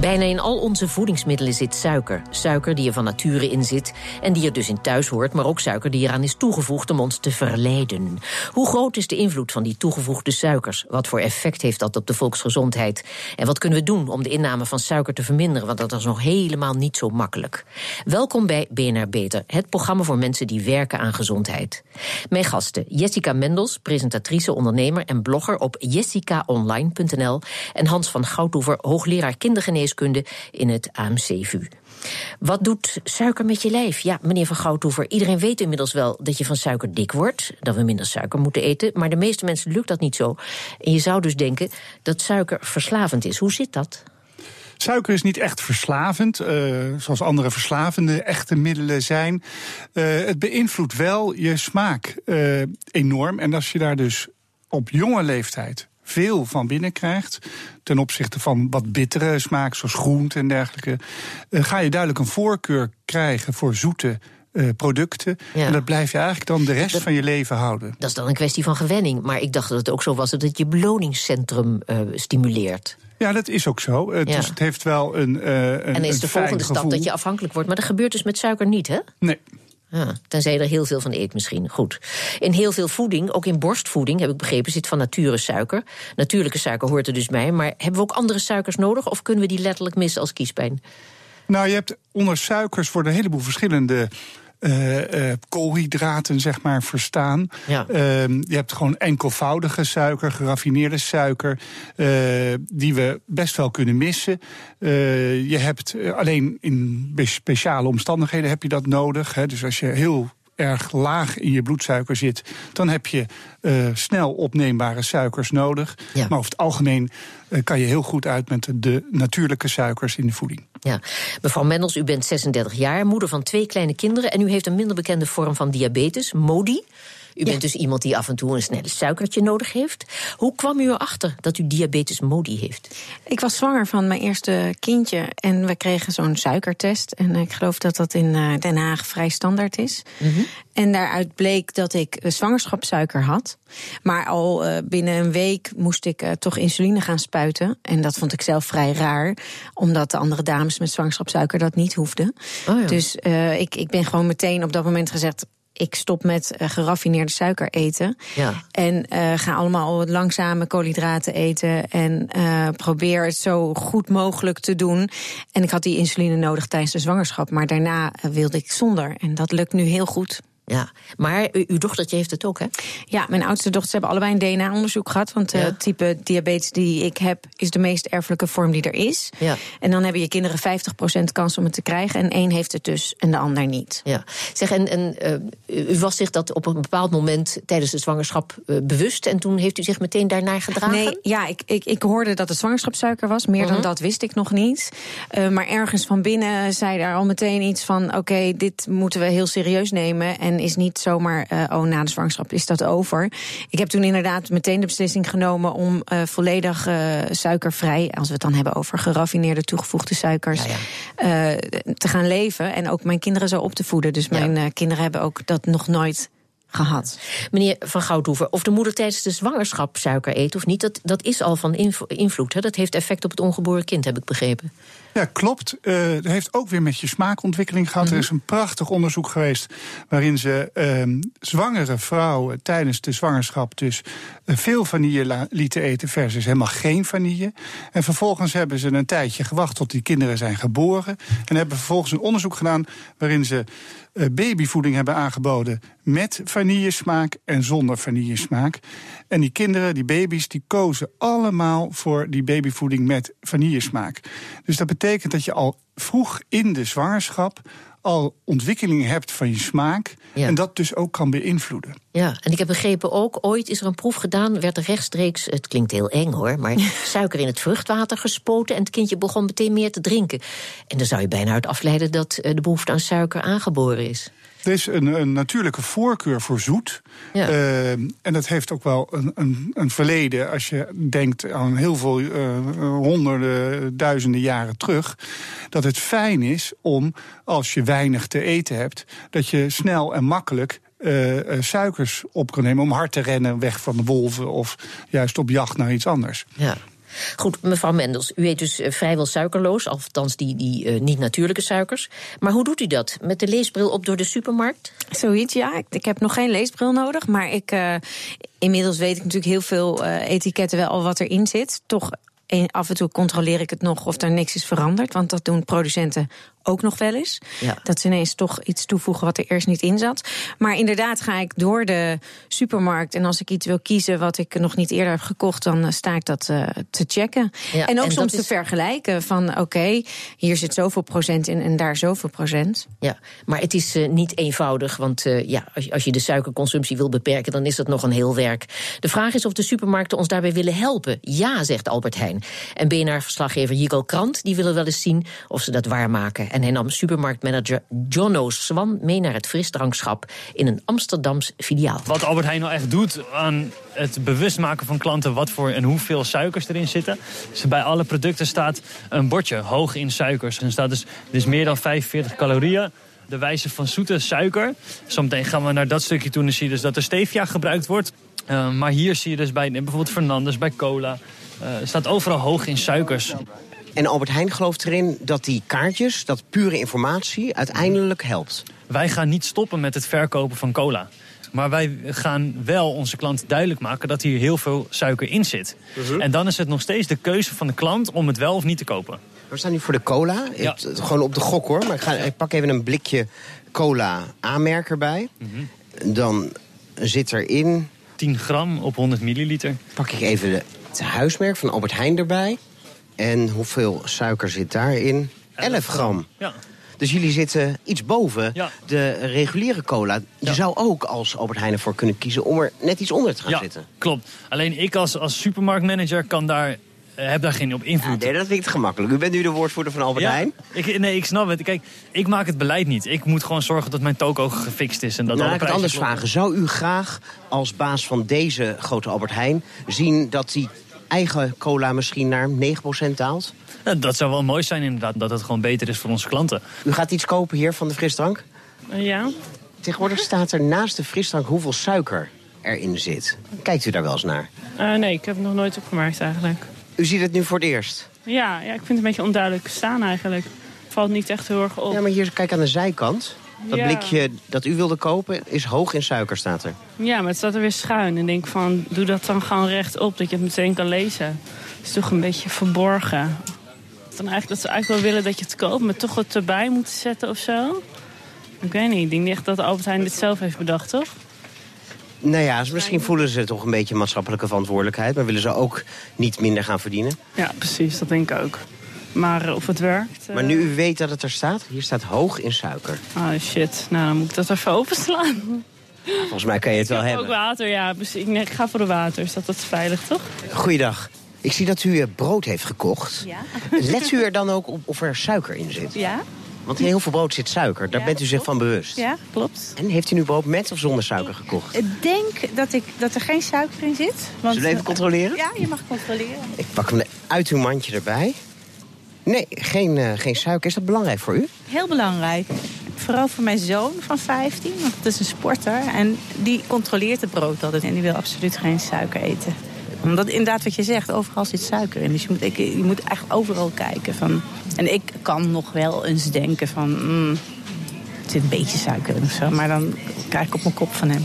Bijna in al onze voedingsmiddelen zit suiker. Suiker die er van nature in zit en die er dus in thuis hoort, maar ook suiker die eraan is toegevoegd om ons te verleiden. Hoe groot is de invloed van die toegevoegde suikers? Wat voor effect heeft dat op de volksgezondheid? En wat kunnen we doen om de inname van suiker te verminderen? Want dat is nog helemaal niet zo makkelijk. Welkom bij BNR Beter, het programma voor mensen die werken aan gezondheid. Mijn gasten Jessica Mendels, presentatrice, ondernemer en blogger op jessicaonline.nl en Hans van Goudhoever, hoogleraar kindergeneeskunde in het AMC-VU. Wat doet suiker met je lijf? Ja, meneer Van Goudhoever, iedereen weet inmiddels wel dat je van suiker dik wordt. Dat we minder suiker moeten eten. Maar de meeste mensen lukt dat niet zo. En je zou dus denken dat suiker verslavend is. Hoe zit dat? Suiker is niet echt verslavend, uh, zoals andere verslavende echte middelen zijn. Uh, het beïnvloedt wel je smaak uh, enorm. En als je daar dus op jonge leeftijd veel van binnenkrijgt. Ten opzichte van wat bittere smaak, zoals groente en dergelijke. Ga je duidelijk een voorkeur krijgen voor zoete uh, producten. Ja. En dat blijf je eigenlijk dan de rest dat, van je leven houden. Dat is dan een kwestie van gewenning. Maar ik dacht dat het ook zo was dat het je beloningscentrum uh, stimuleert. Ja, dat is ook zo. Uh, ja. Dus het heeft wel een. een en is de volgende stap dat je afhankelijk wordt. Maar dat gebeurt dus met suiker niet, hè? Nee. Ja, tenzij je er heel veel van eet misschien. Goed. In heel veel voeding, ook in borstvoeding, heb ik begrepen, zit van nature suiker. Natuurlijke suiker hoort er dus bij. Maar hebben we ook andere suikers nodig of kunnen we die letterlijk missen als kiespijn? Nou, je hebt onder suikers worden een heleboel verschillende uh, uh, koolhydraten, zeg maar, verstaan. Ja. Uh, je hebt gewoon enkelvoudige suiker, geraffineerde suiker, uh, die we best wel kunnen missen. je hebt alleen in speciale omstandigheden heb je dat nodig. Hè. Dus als je heel erg laag in je bloedsuiker zit, dan heb je uh, snel opneembare suikers nodig. Ja. Maar over het algemeen uh, kan je heel goed uit met de natuurlijke suikers in de voeding. Ja. Mevrouw Mendels, u bent 36 jaar, moeder van twee kleine kinderen en u heeft een minder bekende vorm van diabetes, MODI. U bent dus iemand die af en toe een snelle suikertje nodig heeft. Hoe kwam u erachter dat u diabetes MODI heeft? Ik was zwanger van mijn eerste kindje en we kregen zo'n suikertest. En ik geloof dat dat in Den Haag vrij standaard is. Mm -hmm. En daaruit bleek dat ik zwangerschapssuiker had. Maar al uh, binnen een week moest ik uh, toch insuline gaan spuiten. En dat vond ik zelf vrij raar. Omdat de andere dames met zwangerschapssuiker dat niet hoefden. Oh ja. Dus uh, ik, ik ben gewoon meteen op dat moment gezegd ik stop met uh, geraffineerde suiker eten. Ja. En uh, ga allemaal langzame koolhydraten eten. En uh, probeer het zo goed mogelijk te doen. En ik had die insuline nodig tijdens de zwangerschap. Maar daarna wilde ik zonder. En dat lukt nu heel goed. Ja, maar uw dochtertje heeft het ook, hè? Ja, mijn oudste dochters hebben allebei een DNA-onderzoek gehad. Want het ja. type diabetes die ik heb, is de meest erfelijke vorm die er is. Ja. En dan hebben je kinderen 50% kans om het te krijgen. En één heeft het dus en de ander niet. Ja. Zeg, en, en uh, u was zich dat op een bepaald moment tijdens de zwangerschap uh, bewust. En toen heeft u zich meteen daarnaar gedragen? Nee, ja, ik, ik, ik hoorde dat het zwangerschapssuiker was. Meer uh -huh. dan dat wist ik nog niet. Maar ergens van binnen zei daar al meteen iets van: oké, okay, dit moeten we heel serieus nemen. En is niet zomaar, uh, oh, na de zwangerschap is dat over. Ik heb toen inderdaad meteen de beslissing genomen om uh, volledig uh, suikervrij, als we het dan hebben over geraffineerde toegevoegde suikers, ja, ja. te gaan leven. En ook mijn kinderen zo op te voeden. Dus mijn kinderen hebben ook dat nog nooit gehad. Meneer Van Goudhoever, of de moeder tijdens de zwangerschap suiker eet of niet, dat, dat is al van invloed. Hè? Dat heeft effect op het ongeboren kind, heb ik begrepen. Ja, klopt. Uh, het heeft ook weer met je smaakontwikkeling gehad. Mm -hmm. Er is een prachtig onderzoek geweest waarin ze uh, zwangere vrouwen tijdens de zwangerschap dus uh, veel vanille lieten eten versus helemaal geen vanille. En vervolgens hebben ze een tijdje gewacht tot die kinderen zijn geboren. En hebben vervolgens een onderzoek gedaan waarin ze uh, babyvoeding hebben aangeboden met vanillesmaak en zonder vanillesmaak. En die kinderen, die baby's, die kozen allemaal voor die babyvoeding met vanillesmaak. Dus dat betekent dat je al vroeg in de zwangerschap al ontwikkeling hebt van je smaak. Ja. En dat dus ook kan beïnvloeden. Ja, en ik heb begrepen ook, ooit is er een proef gedaan, werd er rechtstreeks, het klinkt heel eng hoor, maar suiker in het vruchtwater gespoten en het kindje begon meteen meer te drinken. En dan zou je bijna uit afleiden dat de behoefte aan suiker aangeboren is. Er is een, een natuurlijke voorkeur voor zoet. Ja. Eh, en dat heeft ook wel een, een, een verleden. Als je denkt aan heel veel uh, honderden, duizenden jaren terug. Dat het fijn is om, als je weinig te eten hebt, dat je snel en makkelijk uh, suikers op kan nemen om hard te rennen weg van de wolven of juist op jacht naar iets anders. Ja. Goed, mevrouw Mendels, u eet dus vrijwel suikerloos, althans die, die uh, niet-natuurlijke suikers. Maar hoe doet u dat? Met de leesbril op door de supermarkt? Zoiets, ja. Ik, ik heb nog geen leesbril nodig, maar ik, uh, inmiddels weet ik natuurlijk heel veel etiketten wel al wat erin zit. Toch af en toe controleer ik het nog of er niks is veranderd. Want dat doen producenten ook nog wel eens. Ja. Dat ze ineens toch iets toevoegen wat er eerst niet in zat. Maar inderdaad ga ik door de supermarkt. En als ik iets wil kiezen wat ik nog niet eerder heb gekocht, dan sta ik dat uh, te checken. Ja, en ook en soms is- te vergelijken van oké, okay, hier zit zoveel procent in en daar zoveel procent. Ja, maar het is uh, niet eenvoudig, want uh, ja, als, als je de suikerconsumptie wil beperken, dan is dat nog een heel werk. De vraag is of de supermarkten ons daarbij willen helpen. Ja, zegt Albert Heijn. En BNR-verslaggever Jigo Krant, die willen wel eens zien of ze dat waarmaken. En hij nam supermarktmanager Jono Swan mee naar het frisdrankschap in een Amsterdams filiaal. Wat Albert Heijn nou echt doet aan het bewust maken van klanten wat voor en hoeveel suikers erin zitten. Dus bij alle producten staat een bordje hoog in suikers. Er staat dus, is meer dan 45 calorieën. De wijze van zoete suiker. Zometeen gaan we naar dat stukje toe en zie je dus dat er stevia gebruikt wordt. Uh, maar hier zie je dus bij bijvoorbeeld Fernandes, bij cola. Uh, staat overal hoog in suikers. En Albert Heijn gelooft erin dat die kaartjes, dat pure informatie, uiteindelijk helpt. Wij gaan niet stoppen met het verkopen van cola. Maar wij gaan wel onze klant duidelijk maken dat hier heel veel suiker in zit. Uh -huh. En dan is het nog steeds de keuze van de klant om het wel of niet te kopen. We staan nu voor de cola. Ja. Het, gewoon op de gok hoor. Maar ik, ga, ik pak even een blikje cola aanmerker bij. Uh -huh. Dan zit erin... 10 gram op 100 milliliter. Pak ik even de, het huismerk van Albert Heijn erbij. En hoeveel suiker zit daarin? 11 gram. Ja. Dus jullie zitten iets boven ja. de reguliere cola. Je ja. zou ook als Albert Heijn ervoor kunnen kiezen om er net iets onder te gaan ja, zitten. Klopt. Alleen ik als, als supermarktmanager kan daar, uh, heb daar geen op invloed. Nee, dat vind ik gemakkelijk. U bent nu de woordvoerder van Albert Heijn. Ik, nee, ik snap het. Kijk, ik maak het beleid niet. Ik moet gewoon zorgen dat mijn toko gefixt is. En dat nou, alle ik het anders kloppen. vragen. Zou u graag als baas van deze grote Albert Heijn zien dat die eigen cola misschien naar 9% daalt? Ja, dat zou wel mooi zijn inderdaad, dat het gewoon beter is voor onze klanten. U gaat iets kopen hier van de frisdrank? Ja. Tegenwoordig staat er naast de frisdrank hoeveel suiker erin zit. Kijkt u daar wel eens naar? Uh, nee, ik heb het nog nooit opgemerkt eigenlijk. U ziet het nu voor het eerst? Ja, ja ik vind het een beetje onduidelijk staan eigenlijk. Valt niet echt heel erg op. Ja, maar hier, kijk aan de zijkant. Dat ja. blikje dat u wilde kopen is hoog in suiker, staat er. Ja, maar het staat er weer schuin. En denk van, doe dat dan gewoon rechtop, dat je het meteen kan lezen. Het is toch een beetje verborgen. Dan eigenlijk dat ze eigenlijk wel willen dat je het koopt, maar toch wat erbij moeten zetten of zo. Ik weet niet, ik denk echt dat Albert Heijn dit zelf heeft bedacht, toch? Nou ja, misschien voelen ze toch een beetje maatschappelijke verantwoordelijkheid... maar willen ze ook niet minder gaan verdienen. Ja, precies, dat denk ik ook. Maar of het werkt... Uh... Maar nu u weet dat het er staat, hier staat hoog in suiker. Oh shit, nou dan moet ik dat even openslaan. Volgens mij kan je het wel ik hebben. ook water, ja. Ik, ga voor de water, is dat, dat is veilig, toch? Goeiedag. Ik zie dat u brood heeft gekocht. Ja. Let u er dan ook op of er suiker in zit? Ja. Want in heel veel brood zit suiker. Daar ja, bent u zich klopt. van bewust. Ja, klopt. En heeft u nu brood met of zonder suiker gekocht? Ik denk dat, ik, dat er geen suiker in zit. Want, Zullen we even controleren? Ja, je mag controleren. Ik pak hem uit uw mandje erbij. Nee, geen, uh, geen suiker. Is dat belangrijk voor u? Heel belangrijk. Vooral voor mijn zoon van 15, want dat is een sporter. En die controleert het brood altijd. En die wil absoluut geen suiker eten. Omdat inderdaad wat je zegt, overal zit suiker in. Dus je moet, ik, je moet echt overal kijken. Van, en ik kan nog wel eens denken van... Mm, er zit een beetje suiker in of zo. Maar dan krijg ik op mijn kop van hem.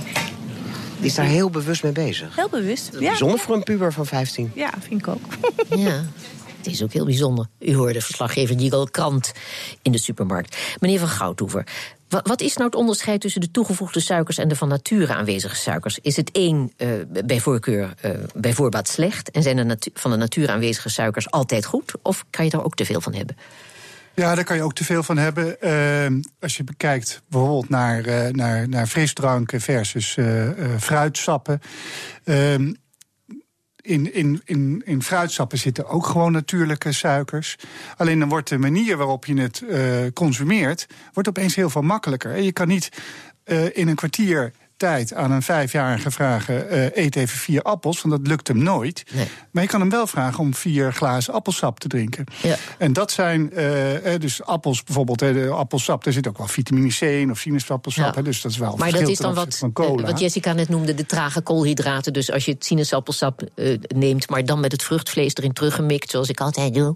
Die is daar heel bewust mee bezig. Heel bewust. Ja. Bijzonder voor een puber van 15. Ja, vind ik ook. Ja. Het is ook heel bijzonder. U hoorde verslaggever Jigel Krant in de supermarkt. Meneer Van Goudhoever, wat is nou het onderscheid tussen de toegevoegde suikers en de van nature aanwezige suikers? Is het één uh, bij voorkeur uh, bij voorbaat slecht en zijn de van de natuur aanwezige suikers altijd goed? Of kan je daar ook te veel van hebben? Ja, daar kan je ook te veel van hebben. Uh, als je bekijkt bijvoorbeeld naar, naar, naar frisdranken versus fruitsappen. In, in, in, in fruitsappen zitten ook gewoon natuurlijke suikers. Alleen dan wordt de manier waarop je het uh, consumeert, wordt opeens heel veel makkelijker. Je kan niet uh, in een kwartier tijd aan een vijfjarige vragen: uh, eet even vier appels, want dat lukt hem nooit. Nee. Maar je kan hem wel vragen om vier glazen appelsap te drinken. Ja. En dat zijn uh, dus appels, bijvoorbeeld, de appelsap, daar zit ook wel vitamine C in of sinaasappelsap. Ja. dus dat is wel Maar dat is dan wat, wat Jessica net noemde, de trage koolhydraten. Dus als je het sinaasappelsap uh, neemt, maar dan met het vruchtvlees erin teruggemikt, zoals ik altijd doe,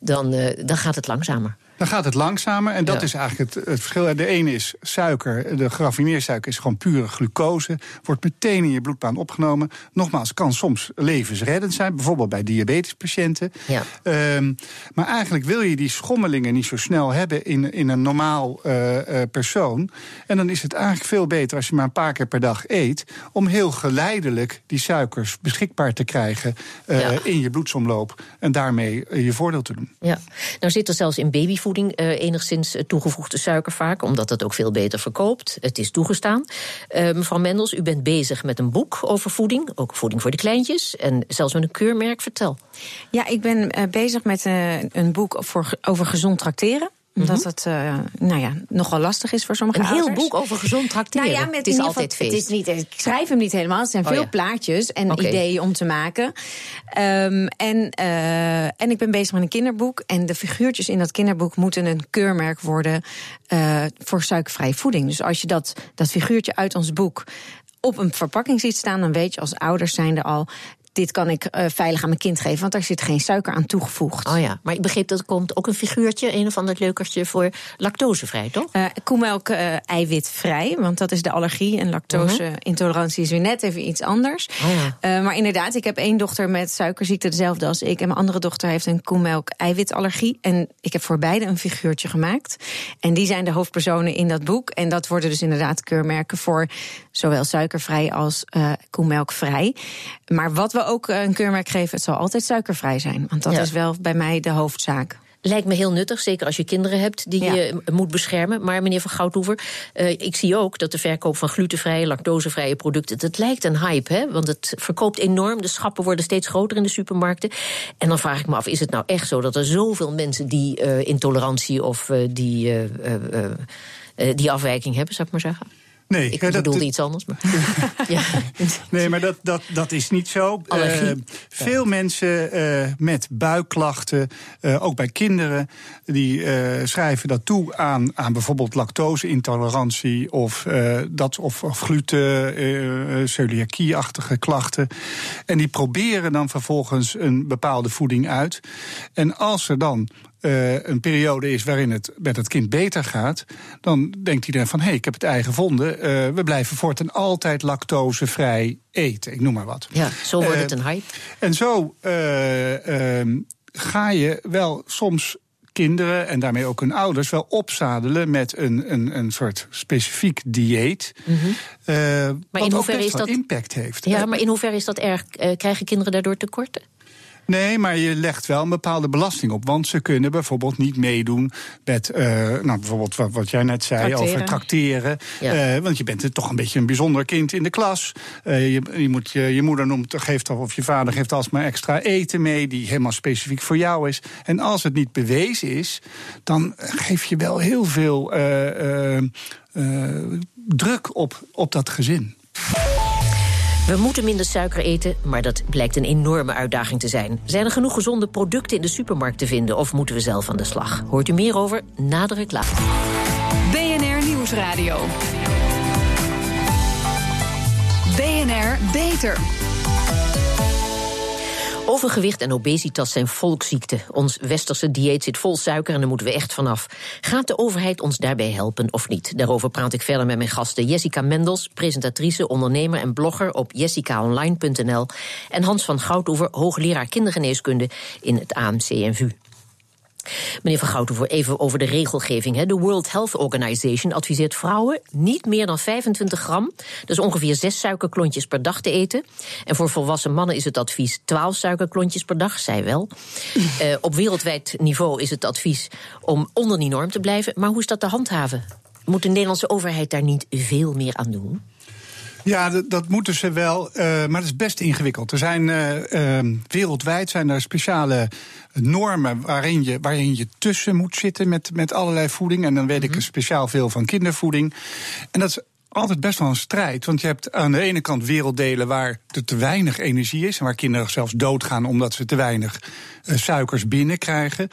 dan, dan gaat het langzamer. Dan gaat het langzamer. En dat is eigenlijk het, het, verschil. De ene is suiker. De geraffineerde is gewoon pure glucose. Wordt meteen in je bloedbaan opgenomen. Nogmaals, kan soms levensreddend zijn. Bijvoorbeeld bij diabetespatiënten. Ja. Um, maar eigenlijk wil je die schommelingen niet zo snel hebben in, in een normaal uh, uh, persoon. En dan is het eigenlijk veel beter als je maar een paar keer per dag eet. Om heel geleidelijk die suikers beschikbaar te krijgen uh, ja. in je bloedsomloop. En daarmee je voordeel te doen. Ja, nou zit er zelfs in baby voeding uh, enigszins toegevoegde suiker vaak, omdat het ook veel beter verkoopt. Het is toegestaan. Uh, mevrouw Mendels, u bent bezig met een boek over voeding, ook voeding voor de kleintjes, en zelfs met een keurmerk. Vertel. Ja, ik ben bezig met een boek over gezond tracteren omdat mhm. het uh, nou ja, nogal lastig is voor sommige een ouders. Een heel boek over gezond tracteren. Nou ja, met het is altijd feest. Het is niet, ik schrijf hem niet helemaal. Het zijn oh, veel ja. plaatjes en okay. ideeën om te maken. Um, en, uh, en ik ben bezig met een kinderboek. En de figuurtjes in dat kinderboek moeten een keurmerk worden uh, voor suikervrije voeding. Dus als je dat, dat figuurtje uit ons boek op een verpakking ziet staan, dan weet je als ouders zijnde al dit kan ik uh, veilig aan mijn kind geven, want daar zit geen suiker aan toegevoegd. Oh ja, maar ik begreep dat er komt ook een figuurtje, een of ander leukertje voor lactosevrij, toch? Uh, koemelk uh, eiwitvrij, want dat is de allergie. En lactose-intolerantie is weer net even iets anders. Oh ja. maar inderdaad, ik heb één dochter met suikerziekte, dezelfde als ik. En mijn andere dochter heeft een koemelk eiwitallergie. En ik heb voor beide een figuurtje gemaakt. En die zijn de hoofdpersonen in dat boek. En dat worden dus inderdaad keurmerken voor zowel suikervrij als koemelkvrij. Maar wat we ook een keurmerk geven, het zal altijd suikervrij zijn. Want dat ja. is wel bij mij de hoofdzaak. Lijkt me heel nuttig, zeker als je kinderen hebt die ja. je moet beschermen. Maar meneer Van Goudhoever, uh, ik zie ook dat de verkoop van glutenvrije, lactosevrije producten... het lijkt een hype, hè? want het verkoopt enorm. De schappen worden steeds groter in de supermarkten. En dan vraag ik me af, is het nou echt zo dat er zoveel mensen... die uh, intolerantie of uh, die, die afwijking hebben, zou ik maar zeggen? Nee, ik bedoelde iets anders. Maar. ja. Nee, maar dat, dat, dat is niet zo. Uh, veel ja. mensen uh, met buikklachten, uh, ook bij kinderen, die schrijven dat toe aan, aan bijvoorbeeld lactose-intolerantie of, dat, of, of gluten, celiakie-achtige klachten. En die proberen dan vervolgens een bepaalde voeding uit. En als er dan uh, een periode is waarin het met het kind beter gaat, dan denkt hij dan van hé, hey, ik heb het ei gevonden. Uh, we blijven voortaan altijd lactosevrij eten. Ik noem maar wat. Ja, zo wordt uh, het een hype. En zo ehm, ga je wel soms kinderen en daarmee ook hun ouders wel opzadelen met een, een, een soort specifiek dieet. Mm -hmm. uh, maar in hoeverre is dat impact heeft. Ja, maar in hoeverre is dat erg? Uh, krijgen kinderen daardoor tekorten? Nee, maar je legt wel een bepaalde belasting op. Want ze kunnen bijvoorbeeld niet meedoen met, uh, nou, bijvoorbeeld wat, wat jij net zei trakteren. over trakteren. Ja. Uh, want je bent toch een beetje een bijzonder kind in de klas. Uh, je, je, moet, je, je moeder noemt, geeft of je vader geeft alsmaar extra eten mee, die helemaal specifiek voor jou is. En als het niet bewezen is, dan geef je wel heel veel druk op, op dat gezin. We moeten minder suiker eten, maar dat blijkt een enorme uitdaging te zijn. Zijn er genoeg gezonde producten in de supermarkt te vinden of moeten we zelf aan de slag? Hoort u meer over na de reclame. BNR Nieuwsradio. BNR Beter. Overgewicht en obesitas zijn volksziekten. Ons westerse dieet zit vol suiker en daar moeten we echt vanaf. Gaat de overheid ons daarbij helpen of niet? Daarover praat ik verder met mijn gasten Jessica Mendels, presentatrice, ondernemer en blogger op jessicaonline.nl. En Hans van Goudoever, hoogleraar kindergeneeskunde in het AMC-NVU. Meneer Van Gouten, even over de regelgeving. De World Health Organization adviseert vrouwen niet meer dan 25 gram, dus ongeveer 6 suikerklontjes per dag te eten. En voor volwassen mannen is het advies 12 suikerklontjes per dag, zij wel. uh, op wereldwijd niveau is het advies om onder die norm te blijven. Maar hoe is dat te handhaven? Moet de Nederlandse overheid daar niet veel meer aan doen? Ja, dat, dat moeten ze wel, uh, maar het is best ingewikkeld. Er zijn uh, uh, wereldwijd zijn er speciale normen waarin je, waarin je tussen moet zitten met, met allerlei voeding. En dan weet ik er speciaal veel van kindervoeding. En dat is altijd best wel een strijd. Want je hebt aan de ene kant werelddelen waar er te weinig energie is. En waar kinderen zelfs doodgaan omdat ze te weinig uh, suikers binnenkrijgen.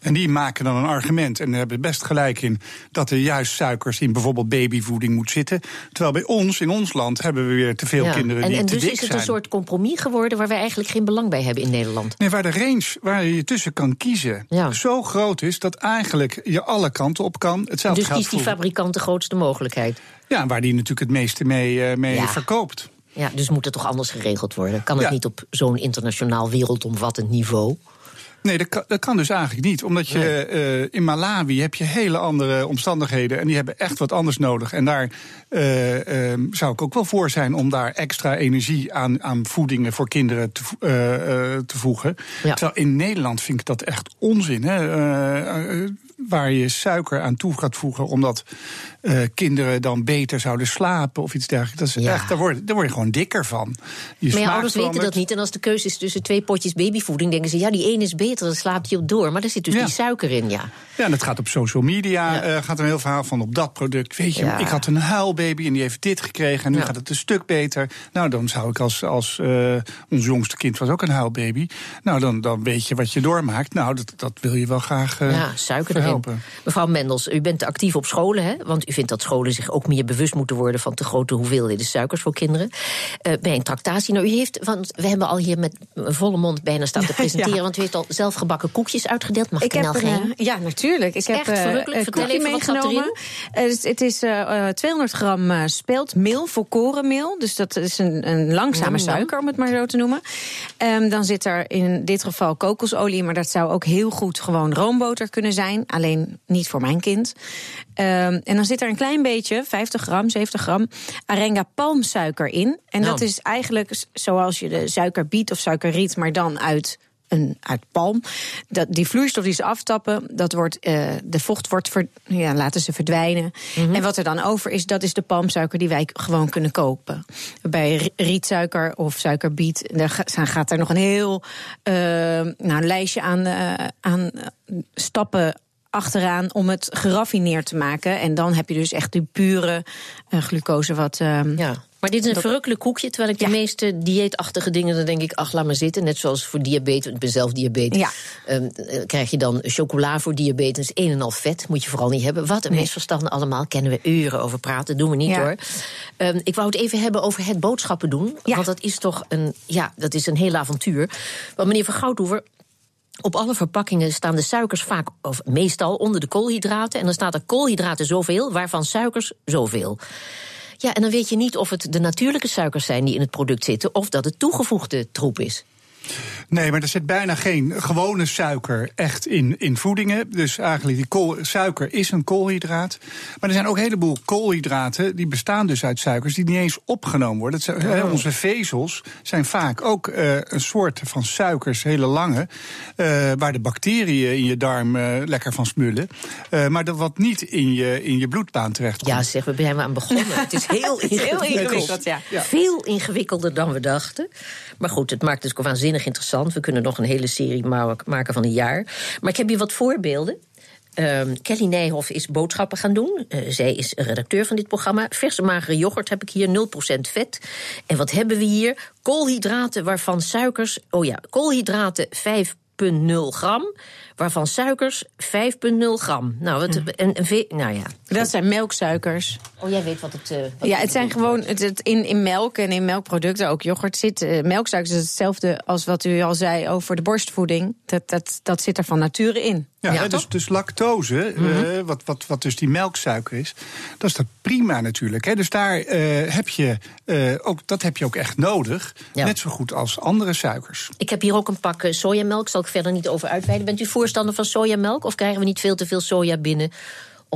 En die maken dan een argument. En hebben best gelijk in dat er juist suikers in bijvoorbeeld babyvoeding moet zitten. Terwijl bij ons, in ons land, hebben we weer te veel kinderen en, die en te dus dik is het zijn. een soort compromis geworden waar wij eigenlijk geen belang bij hebben in Nederland. Nee, waar de range waar je tussen kan kiezen Ja. zo groot is dat eigenlijk je alle kanten op kan. Hetzelfde Dus kiest die fabrikant de grootste mogelijkheid. Ja, waar die natuurlijk het meeste mee, eh, mee Ja. verkoopt. Ja, dus moet het toch anders geregeld worden? Kan het Ja. niet op zo'n internationaal wereldomvattend niveau? Nee, dat kan, dat kan dus eigenlijk niet. Omdat je eh, in Malawi heb je hele andere omstandigheden. En die hebben echt wat anders nodig. En daar eh, eh, zou ik ook wel voor zijn om daar extra energie aan, aan voedingen voor kinderen te, te voegen. Ja. Terwijl in Nederland vind ik dat echt onzin. Hè? Waar je suiker aan toe gaat voegen, omdat eh, kinderen dan beter zouden slapen of iets dergelijks. Dat is Ja. echt, daar, word, daar word je gewoon dikker van. Je Maar ouders weten dat niet. En als de keuze is tussen twee potjes babyvoeding, denken ze: ja, die ene is beter, dan slaapt hij op door. Maar daar zit dus Ja. die suiker in, ja. Ja, en dat gaat op social media. Ja. eh, gaat een heel verhaal van op dat product. Weet je, Ja. ik had een huilbaby en die heeft dit gekregen. En nu Ja. gaat het een stuk beter. Nou, dan zou ik als. als eh, ons jongste kind was ook een huilbaby. Nou, dan, dan weet je wat je doormaakt. Nou, dat, dat wil je wel graag. eh, ja, suiker erin. Mevrouw Mendels, u bent actief op scholen, hè? Want u vindt dat scholen zich ook meer bewust moeten worden van te grote hoeveelheden suikers voor kinderen. Eh, bij een tractatie. Nou, u heeft, want we hebben al hier met volle mond bijna staan te presenteren. Ja. Want u heeft al zelf gebakken koekjes uitgedeeld. Mag ik, Ik er nou een, geen? eh, ja, natuurlijk. Ik heb echt eh, verrukkelijk. een Vertel even, meegenomen. Dus het is eh, eh, 200 gram speeltmeel, volkorenmeel. Dus dat is een, een langzame suiker, om het maar zo te noemen. Ehm, dan zit er in dit geval kokosolie, maar dat zou ook heel goed gewoon roomboter kunnen zijn. Alleen niet voor mijn kind. Ehm, en dan zit er een klein beetje, 50 gram, 70 gram, arenga palmsuiker in. En dat Nou. is eigenlijk zoals je de suikerbiet of suikerriet, maar dan uit een, uit palm. Dat, die vloeistof die ze aftappen, dat wordt, eh, de vocht wordt ver, ja, laten ze verdwijnen. En wat er dan over is, dat is de palmsuiker die wij gewoon kunnen kopen. Bij ri- rietsuiker of suikerbiet, daar ga- gaat er nog een heel eh, nou, lijstje aan, eh, aan stappen achteraan om het geraffineerd te maken. En dan heb je dus echt die pure eh, glucose wat... ehm, Ja. Maar dit is een Dat- verrukkelijk koekje. Terwijl ik de meeste dieetachtige dingen, dan denk ik, ach, laat maar zitten. Net zoals voor diabetes, ik ben zelf diabetes. Ja. Ehm, eh, krijg je dan chocola voor diabetes, een en al vet. Moet je vooral niet hebben. Wat een Nee. misverstanden allemaal. Kennen we uren over praten, doen we niet Ja. hoor. Ehm, ik wou het even hebben over het boodschappen doen. Ja. Want dat is toch een, ja, dat is een heel avontuur. Want meneer Van Goudhoever, op alle verpakkingen staan de suikers vaak, of meestal, onder de koolhydraten. En dan staat er koolhydraten zoveel, waarvan suikers zoveel. Ja, en dan weet je niet of het de natuurlijke suikers zijn die in het product zitten, of dat het toegevoegde troep is. Nee, maar er zit bijna geen gewone suiker echt in, in voedingen. Dus eigenlijk die kool, suiker is een koolhydraat. Maar er zijn ook een heleboel koolhydraten die bestaan dus uit suikers die niet eens opgenomen worden. Zijn, hè, onze vezels zijn vaak ook eh, een soort van suikers, hele lange, eh, waar de bacteriën in je darm eh, lekker van smullen. Eh, maar dat wat niet in je, in je bloedbaan terechtkomt. Ja, zeg, we zijn we aan begonnen. Het is heel ingewikkeld. ingewikkeld, ja. Veel ingewikkelder dan we dachten. Maar goed, het maakt het ook waanzinnig interessant. We kunnen nog een hele serie ma- maken van een jaar. Maar ik heb hier wat voorbeelden. Ehm, Kelly Nijhoff is boodschappen gaan doen. Eh, zij is redacteur van dit programma. Verse magere yoghurt heb ik hier, 0% vet. En wat hebben we hier? Koolhydraten waarvan suikers... Oh ja, koolhydraten 5,0 gram... waarvan suikers 5,0 gram. Nou, wat, en, en, ve- nou ja. Dat zijn melksuikers. Oh, jij weet wat het... eh, wat Ja, het zijn gewoon het, het in, in melk en in melkproducten, ook yoghurt zit. eh, melksuikers is hetzelfde als wat u al zei over de borstvoeding. Dat, dat, dat zit er van nature in. Ja, dus, dus lactose, eh, wat, wat, wat dus die melksuiker is, dat is dat prima natuurlijk. Hè. Dus daar eh, heb je eh, ook, dat heb je ook echt nodig. Ja. Net zo goed als andere suikers. Ik heb hier ook een pak sojamelk, zal ik verder niet over uitweiden. Bent u voorstander van sojamelk of krijgen we niet veel te veel soja binnen?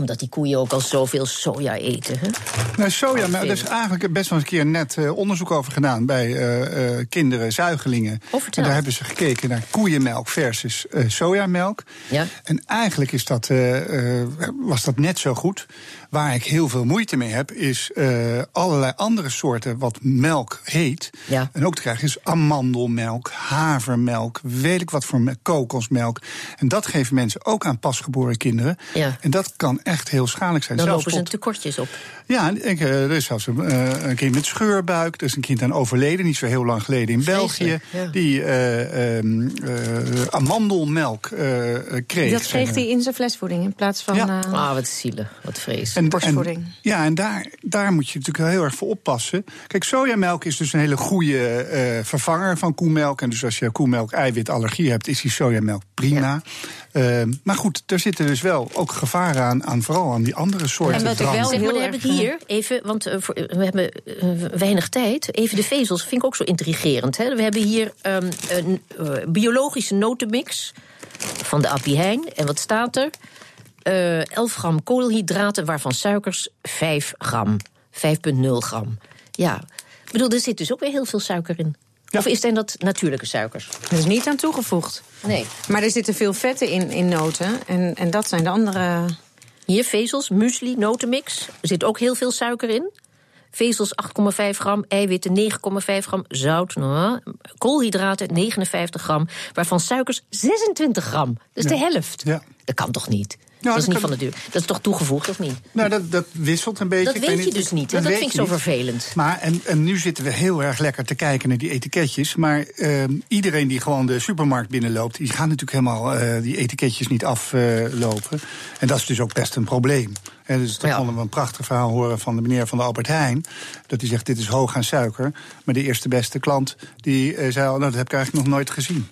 Omdat die koeien ook al zoveel soja eten. Hè? Nou, soja, maar er is eigenlijk best wel eens een keer net uh, onderzoek over gedaan bij uh, uh, kinderen, zuigelingen. Oh, en daar hebben ze gekeken naar koeienmelk versus sojamelk. Ja. En eigenlijk is dat, was dat net zo goed. Waar ik heel veel moeite mee heb, is uh, allerlei andere soorten wat melk heet. Ja. En ook te krijgen is amandelmelk, havermelk, weet ik wat voor melk, kokosmelk. En dat geven mensen ook aan pasgeboren kinderen. Ja. En dat kan echt heel schadelijk zijn. Dan Zelfs lopen ze tot- tekortjes op. ja, ik, eh, er is zelfs een, eh, een kind met scheurbuik. Er is een kind aan overleden, niet zo heel lang geleden in België. Ja. Die eh, ehm, eh, amandelmelk eh, eh, kreeg. Dat kreeg hij in zijn flesvoeding in plaats van... Ja. eh, Ah, wat zielig, wat vreselijk. En, borstvoeding. en- ja, en daar, daar moet je natuurlijk heel erg voor oppassen. Kijk, sojamelk is dus een hele goede eh, vervanger van koemelk. En dus als je koemelk eiwitallergie hebt, is die sojamelk prima. Ehm, maar goed, er zitten dus wel ook gevaren aan, aan vooral aan die andere soorten En wat ik wel dranken. Zeg maar, heel dan heb ik hier even, want eh, voor- we hebben eh, weinig tijd. Even de vezels, vind ik ook zo intrigerend. Hè? We hebben hier ehm, een eh, biologische notenmix van de Appie Heijn. En wat staat er? Eh 11 gram koolhydraten, waarvan suikers 5 gram. 5,0 gram. Ja, ik bedoel, er zit dus ook weer heel veel suiker in. Ja. Of is dat natuurlijke suikers? Er is niet aan toegevoegd. Nee. Maar er zitten veel vetten in, in noten. En, en dat zijn de andere... Hier vezels, muesli, notenmix. Er zit ook heel veel suiker in. Vezels 8,5 gram, eiwitten 9,5 gram, zout, nou, koolhydraten 59 gram, waarvan suikers 26 gram. Dat is de helft. Ja. Dat kan toch niet? Dat dat is niet van de duur. Dat is toch toegevoegd of niet? Nou, dat, dat wisselt een beetje. Dat Ik weet weet je dus niet? Dat weet vind ik zo vervelend. Maar en, en nu zitten we heel erg lekker te kijken naar die etiketjes. Maar ehm, iedereen die gewoon de supermarkt binnenloopt, die gaat natuurlijk helemaal eh, die etiketjes niet aflopen. en dat is dus ook best een probleem. Hè, dus dan Ja. konden we een prachtig verhaal horen van de meneer van de Albert Heijn. Dat hij zegt: dit is hoog aan suiker. Maar de eerste beste klant die eh, zei: al, nou, dat heb ik eigenlijk nog nooit gezien.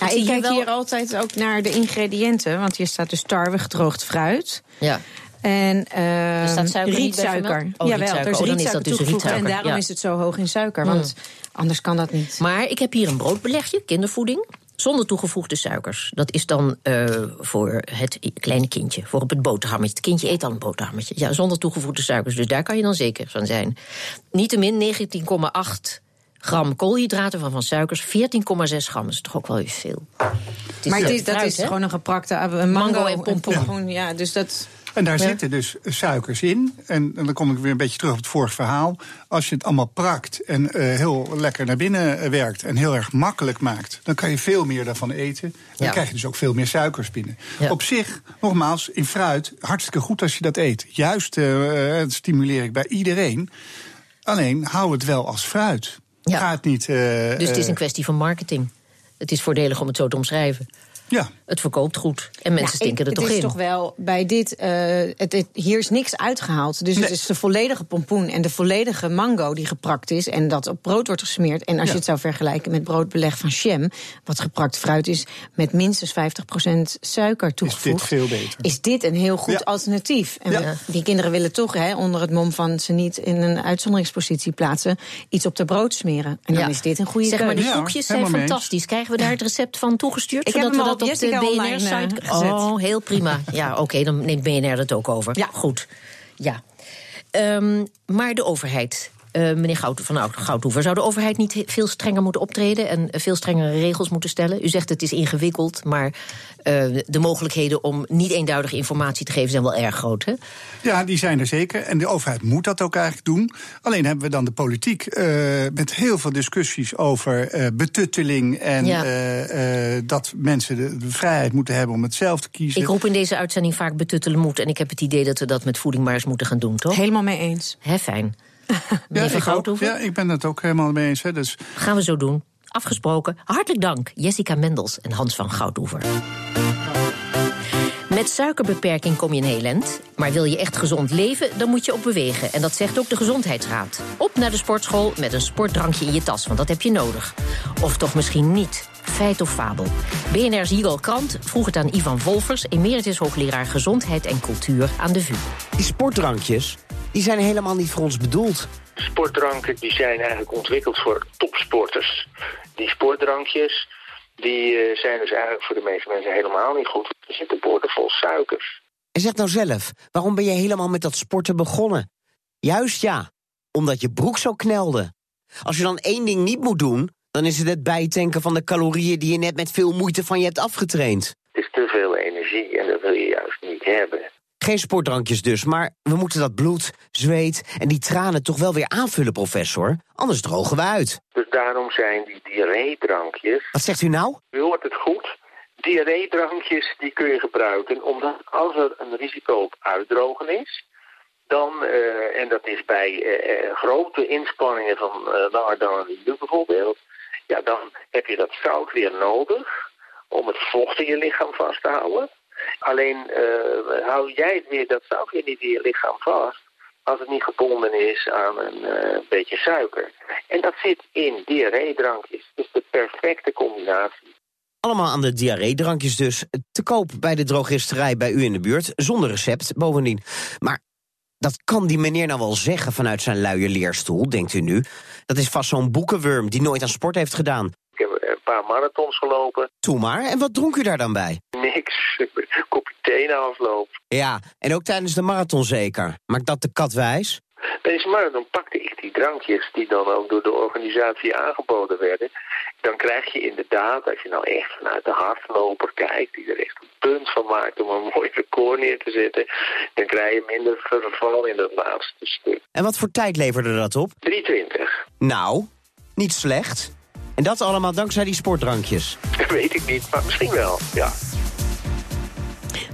Ja, ik kijk hier altijd ook naar de ingrediënten. Want hier staat dus tarwe, gedroogd fruit. Ja. En eh staat suiker niet bij rietsuiker. Oh, Jawel, rietsuiker. er is Oh, dan is dat dus toegevoegd. rietsuiker, En daarom ja. is het zo hoog in suiker. Want anders kan dat niet. Maar ik heb hier een broodbelegje, kindervoeding. Zonder toegevoegde suikers. Dat is dan eh, voor het kleine kindje. Voor op het boterhammetje. Het kindje eet al een boterhammetje. Ja, zonder toegevoegde suikers. Dus daar kan je dan zeker van zijn. Niettemin 19,8 gram koolhydraten van, van suikers. 14,6 gram. Dat is toch ook wel weer veel. Maar het is, dat fruit, is gewoon een geprakte eh, een mango, Mango en pompoen. Ja, dus dat... En daar Ja. zitten dus suikers in. En, en dan kom ik weer een beetje terug op het vorige verhaal. Als je het allemaal prakt en eh, heel lekker naar binnen eh, werkt... en heel erg makkelijk maakt, dan kan je veel meer daarvan eten. Dan Ja. krijg je dus ook veel meer suikers binnen. Ja. Op zich, nogmaals, in fruit, hartstikke goed als je dat eet. Juist, eh, dat stimuleer ik bij iedereen. Alleen, hou het wel als fruit. Ja. Ga het niet... Dus het is een kwestie van marketing. Het is voordelig om het zo te omschrijven. Ja, Het verkoopt goed. En mensen Ja, stinken ik- er toch het is in. toch wel bij dit. eh, het, het- hier is niks uitgehaald. Dus het is de volledige pompoen en de volledige mango die geprakt is. En dat op brood wordt gesmeerd. En als Ja. je het zou vergelijken met broodbeleg van Shem. wat geprakt fruit is. met minstens 50% suiker toegevoegd. veel beter. Is dit een heel goed Ja. alternatief? En die kinderen willen toch, hè, onder het mom van ze niet in een uitzonderingspositie plaatsen. iets op de brood smeren. En dan Ja. is dit een goede Zeg maar, hoor, koekjes zijn fantastisch. Krijgen we daar het recept van toegestuurd? Ik heb zodat hem we al dat op de BNR-site... eh, gezet. oh, heel prima. Ja, oké, dan neemt BNR dat ook over. Ja. Goed. Ja. Ehm, maar de overheid... eh, meneer Goud, van Oud- Goudhoever, zou de overheid niet veel strenger moeten optreden en veel strengere regels moeten stellen? U zegt het is ingewikkeld, maar eh, de mogelijkheden om niet eenduidige informatie te geven zijn wel erg groot. Hè? Ja, die zijn er zeker. En de overheid moet dat ook eigenlijk doen. Alleen hebben we dan de politiek eh, met heel veel discussies over eh, betutteling. En Ja. eh, eh, dat mensen de, de vrijheid moeten hebben om het zelf te kiezen. Ik roep in deze uitzending vaak betuttelen moet en ik heb het idee dat we dat met voeding maar eens moeten gaan doen, toch? Helemaal mee eens. Hè, fijn. Ja, ik ook. Ja, ik ben het ook helemaal mee eens. Hè. Dus Gaan we zo doen. Afgesproken. Hartelijk dank, Jessica Mendels en Hans van Goudhoever. Met suikerbeperking kom je een heel. Maar wil je echt gezond leven, dan moet je ook bewegen. En dat zegt ook de Gezondheidsraad. Op naar de sportschool met een sportdrankje in je tas, want dat heb je nodig. Of toch misschien niet. Feit of fabel. BNR's Jigal Krant vroeg het aan Ivan Wolfers... emeritus hoogleraar gezondheid en cultuur aan de VU. Die sportdrankjes, die zijn helemaal niet voor ons bedoeld. sportdranken die zijn eigenlijk ontwikkeld voor topsporters. Die sportdrankjes die, eh, zijn dus eigenlijk voor de meeste mensen helemaal niet goed. Er zitten boordevol suikers. En zeg nou zelf, waarom ben je helemaal met dat sporten begonnen? Juist ja, omdat je broek zo knelde. Als je dan één ding niet moet doen, dan is het het bijtanken van de calorieën die je net met veel moeite van je hebt afgetraind. Het is te veel energie en dat wil je juist niet hebben. Geen sportdrankjes dus, maar we moeten dat bloed, zweet en die tranen toch wel weer aanvullen, professor. Anders drogen we uit. Dus daarom zijn die diarreedrankjes... Wat zegt u nou? U hoort het goed. Diarreedrankjes die kun je gebruiken omdat als er een risico op uitdrogen is... dan, uh, en dat is bij uh, grote inspanningen van uh, langer dan een uur bijvoorbeeld... ja, dan heb je dat zout weer nodig om het vocht in je lichaam vast te houden... Alleen uh, hou jij het weer, dat zout niet in je lichaam vast als het niet gebonden is aan een uh, beetje suiker. En dat zit in diarreedrankjes. Dus de perfecte combinatie. Allemaal aan de diarreedrankjes dus. Te koop bij de drogisterij bij u in de buurt. Zonder recept bovendien. Maar dat kan die meneer nou wel zeggen vanuit zijn luie leerstoel, denkt u nu. Dat is vast zo'n boekenwurm die nooit aan sport heeft gedaan. Ik heb een paar marathons gelopen. Toe maar, en wat dronk u daar dan bij? Niks, een kopje thee na afloop. Ja, en ook tijdens de marathon zeker. Maakt dat de kat wijs? Tijdens de marathon pakte ik drankjes die dan ook door de organisatie aangeboden werden. Dan krijg je inderdaad, als je nou echt vanuit de hardloper kijkt... die er echt een punt van maakt om een mooi record neer te zetten... dan krijg je minder verval in dat laatste stuk. En wat voor tijd leverde dat op? 320. Nou, niet slecht. En dat allemaal dankzij die sportdrankjes? Dat weet ik niet, maar misschien wel, ja.